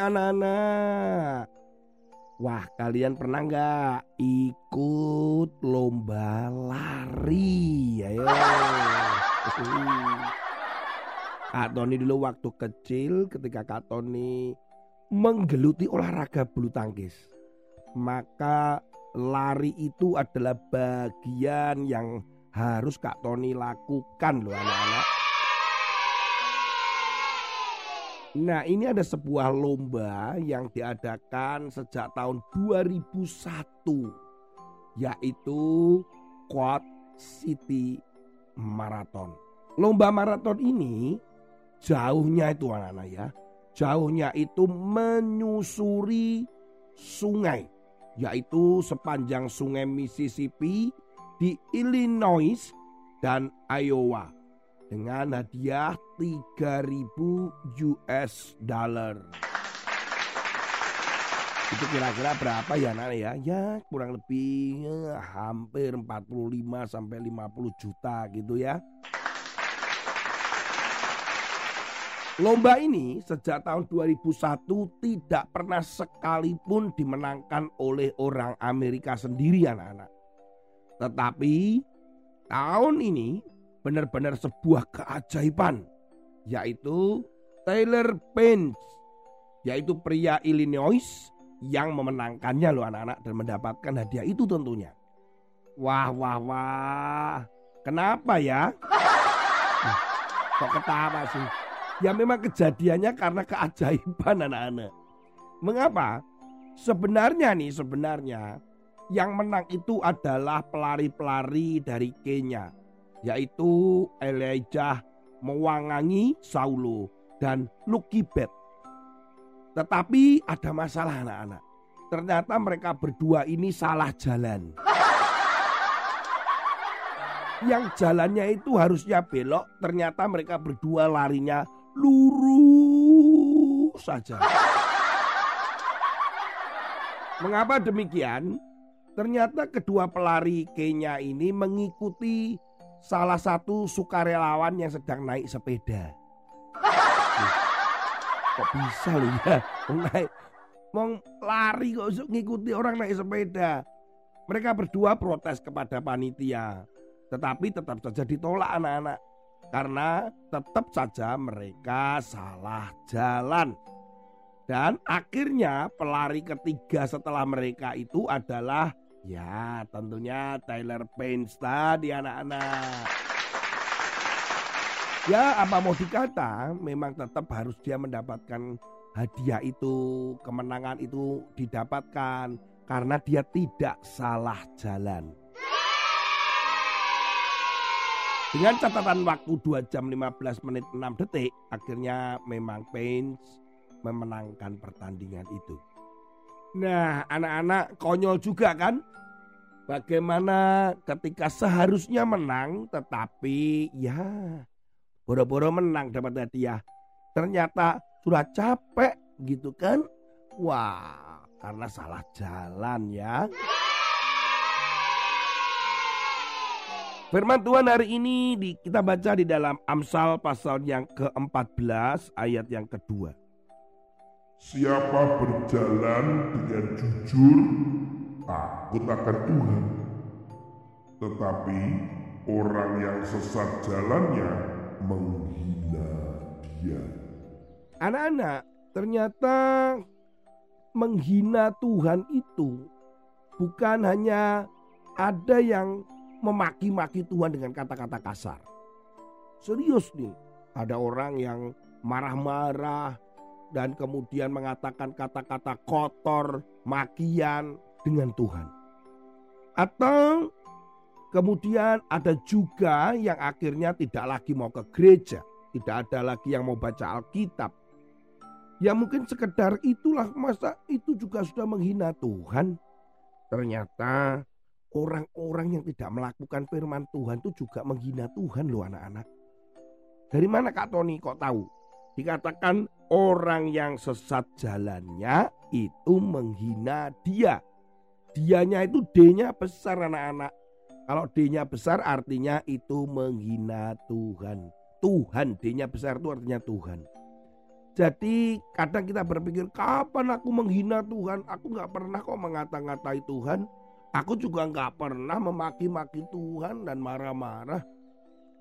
Anak-anak. Wah, kalian pernah nggak ikut lomba lari? Ayo. Kak Tony dulu waktu kecil ketika Kak Tony menggeluti olahraga bulu tangkis. Maka lari itu adalah bagian yang harus Kak Tony lakukan loh anak-anak. Nah ini ada sebuah lomba yang diadakan sejak tahun 2001 yaitu Quad City Marathon. Lomba maraton ini jauhnya itu anak-anak ya. Jauhnya itu menyusuri sungai yaitu sepanjang sungai Mississippi di Illinois dan Iowa dengan hadiah 3000 US dollar. Itu kira-kira berapa ya nak ya? Ya kurang lebih ya, hampir 45 sampai 50 juta gitu ya. Lomba ini sejak tahun 2001 tidak pernah sekalipun dimenangkan oleh orang Amerika sendiri anak-anak. Tetapi tahun ini benar-benar sebuah keajaiban yaitu Taylor Pence yaitu pria Illinois yang memenangkannya loh anak-anak dan mendapatkan hadiah itu tentunya. Wah wah wah. Kenapa ya? Kok ketawa sih? Ya memang kejadiannya karena keajaiban anak-anak. Mengapa? Sebenarnya nih sebenarnya yang menang itu adalah pelari-pelari dari Kenya yaitu Elijah Mewangangi Saulo dan Lucky Bet. Tetapi ada masalah anak-anak. Ternyata mereka berdua ini salah jalan. Yang jalannya itu harusnya belok, ternyata mereka berdua larinya lurus saja. Mengapa demikian? Ternyata kedua pelari Kenya ini mengikuti salah satu sukarelawan yang sedang naik sepeda. kok bisa loh ya? Naik, mau lari kok ngikuti orang naik sepeda. Mereka berdua protes kepada panitia. Tetapi tetap saja ditolak anak-anak. Karena tetap saja mereka salah jalan. Dan akhirnya pelari ketiga setelah mereka itu adalah Ya tentunya Tyler Pence tadi anak-anak. Ya apa mau dikata memang tetap harus dia mendapatkan hadiah itu, kemenangan itu didapatkan karena dia tidak salah jalan. Dengan catatan waktu 2 jam 15 menit 6 detik, akhirnya memang Pence memenangkan pertandingan itu. Nah, anak-anak konyol juga kan? Bagaimana ketika seharusnya menang tetapi ya boro-boro menang dapat hadiah. Ternyata sudah capek gitu kan? Wah, karena salah jalan ya. Firman Tuhan hari ini kita baca di dalam Amsal pasal yang ke-14 ayat yang kedua. Siapa berjalan dengan jujur takut akan Tuhan. Tetapi orang yang sesat jalannya menghina dia. Anak-anak, ternyata menghina Tuhan itu bukan hanya ada yang memaki-maki Tuhan dengan kata-kata kasar. Serius nih, ada orang yang marah-marah, dan kemudian mengatakan kata-kata kotor, makian dengan Tuhan. Atau Kemudian ada juga yang akhirnya tidak lagi mau ke gereja, tidak ada lagi yang mau baca Alkitab. Ya mungkin sekedar itulah masa itu juga sudah menghina Tuhan. Ternyata orang-orang yang tidak melakukan firman Tuhan itu juga menghina Tuhan loh anak-anak. Dari mana Kak Tony kok tahu? Dikatakan orang yang sesat jalannya itu menghina dia. Dianya itu D-nya besar anak-anak. Kalau D-nya besar artinya itu menghina Tuhan. Tuhan D-nya besar itu artinya Tuhan. Jadi kadang kita berpikir kapan aku menghina Tuhan? Aku nggak pernah kok mengata-ngatai Tuhan. Aku juga nggak pernah memaki-maki Tuhan dan marah-marah.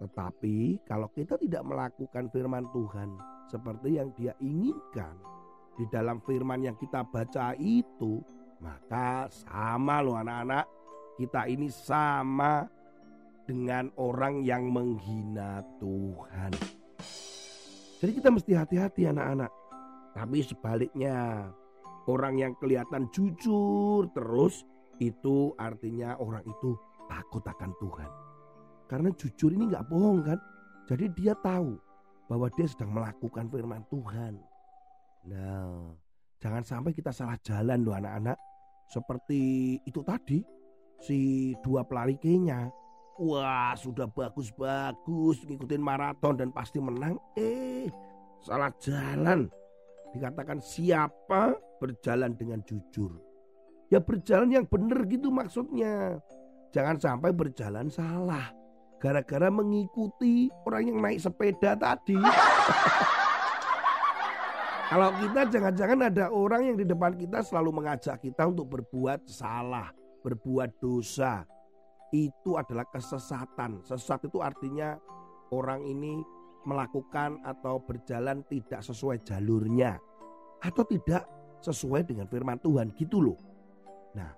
Tetapi kalau kita tidak melakukan firman Tuhan seperti yang dia inginkan di dalam firman yang kita baca itu, maka sama loh anak-anak. Kita ini sama dengan orang yang menghina Tuhan. Jadi kita mesti hati-hati anak-anak. Tapi sebaliknya, orang yang kelihatan jujur terus itu artinya orang itu takut akan Tuhan. Karena jujur ini nggak bohong kan. Jadi dia tahu bahwa dia sedang melakukan firman Tuhan. Nah, jangan sampai kita salah jalan loh anak-anak. Seperti itu tadi, si dua pelari Kenya. Wah sudah bagus-bagus ngikutin maraton dan pasti menang. Eh salah jalan. Dikatakan siapa berjalan dengan jujur Ya berjalan yang benar gitu maksudnya. Jangan sampai berjalan salah. Gara-gara mengikuti orang yang naik sepeda tadi. Kalau kita jangan-jangan ada orang yang di depan kita selalu mengajak kita untuk berbuat salah, berbuat dosa. Itu adalah kesesatan. Sesat itu artinya orang ini melakukan atau berjalan tidak sesuai jalurnya atau tidak sesuai dengan firman Tuhan gitu loh. Nah,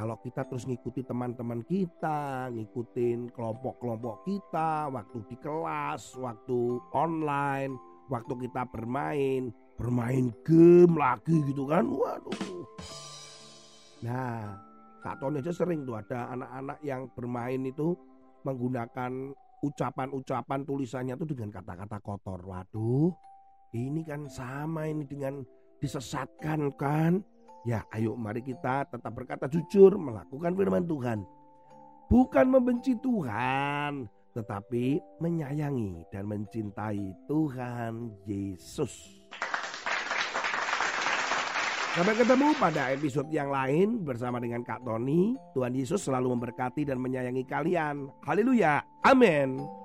kalau kita terus ngikuti teman-teman kita, ngikutin kelompok-kelompok kita, waktu di kelas, waktu online, waktu kita bermain, bermain game lagi gitu kan, waduh. Nah, Kak Tony aja sering tuh ada anak-anak yang bermain itu menggunakan ucapan-ucapan tulisannya tuh dengan kata-kata kotor. Waduh, ini kan sama ini dengan disesatkan kan. Ya, ayo mari kita tetap berkata jujur, melakukan firman Tuhan. Bukan membenci Tuhan, tetapi menyayangi dan mencintai Tuhan Yesus. Sampai ketemu pada episode yang lain bersama dengan Kak Tony. Tuhan Yesus selalu memberkati dan menyayangi kalian. Haleluya. Amin.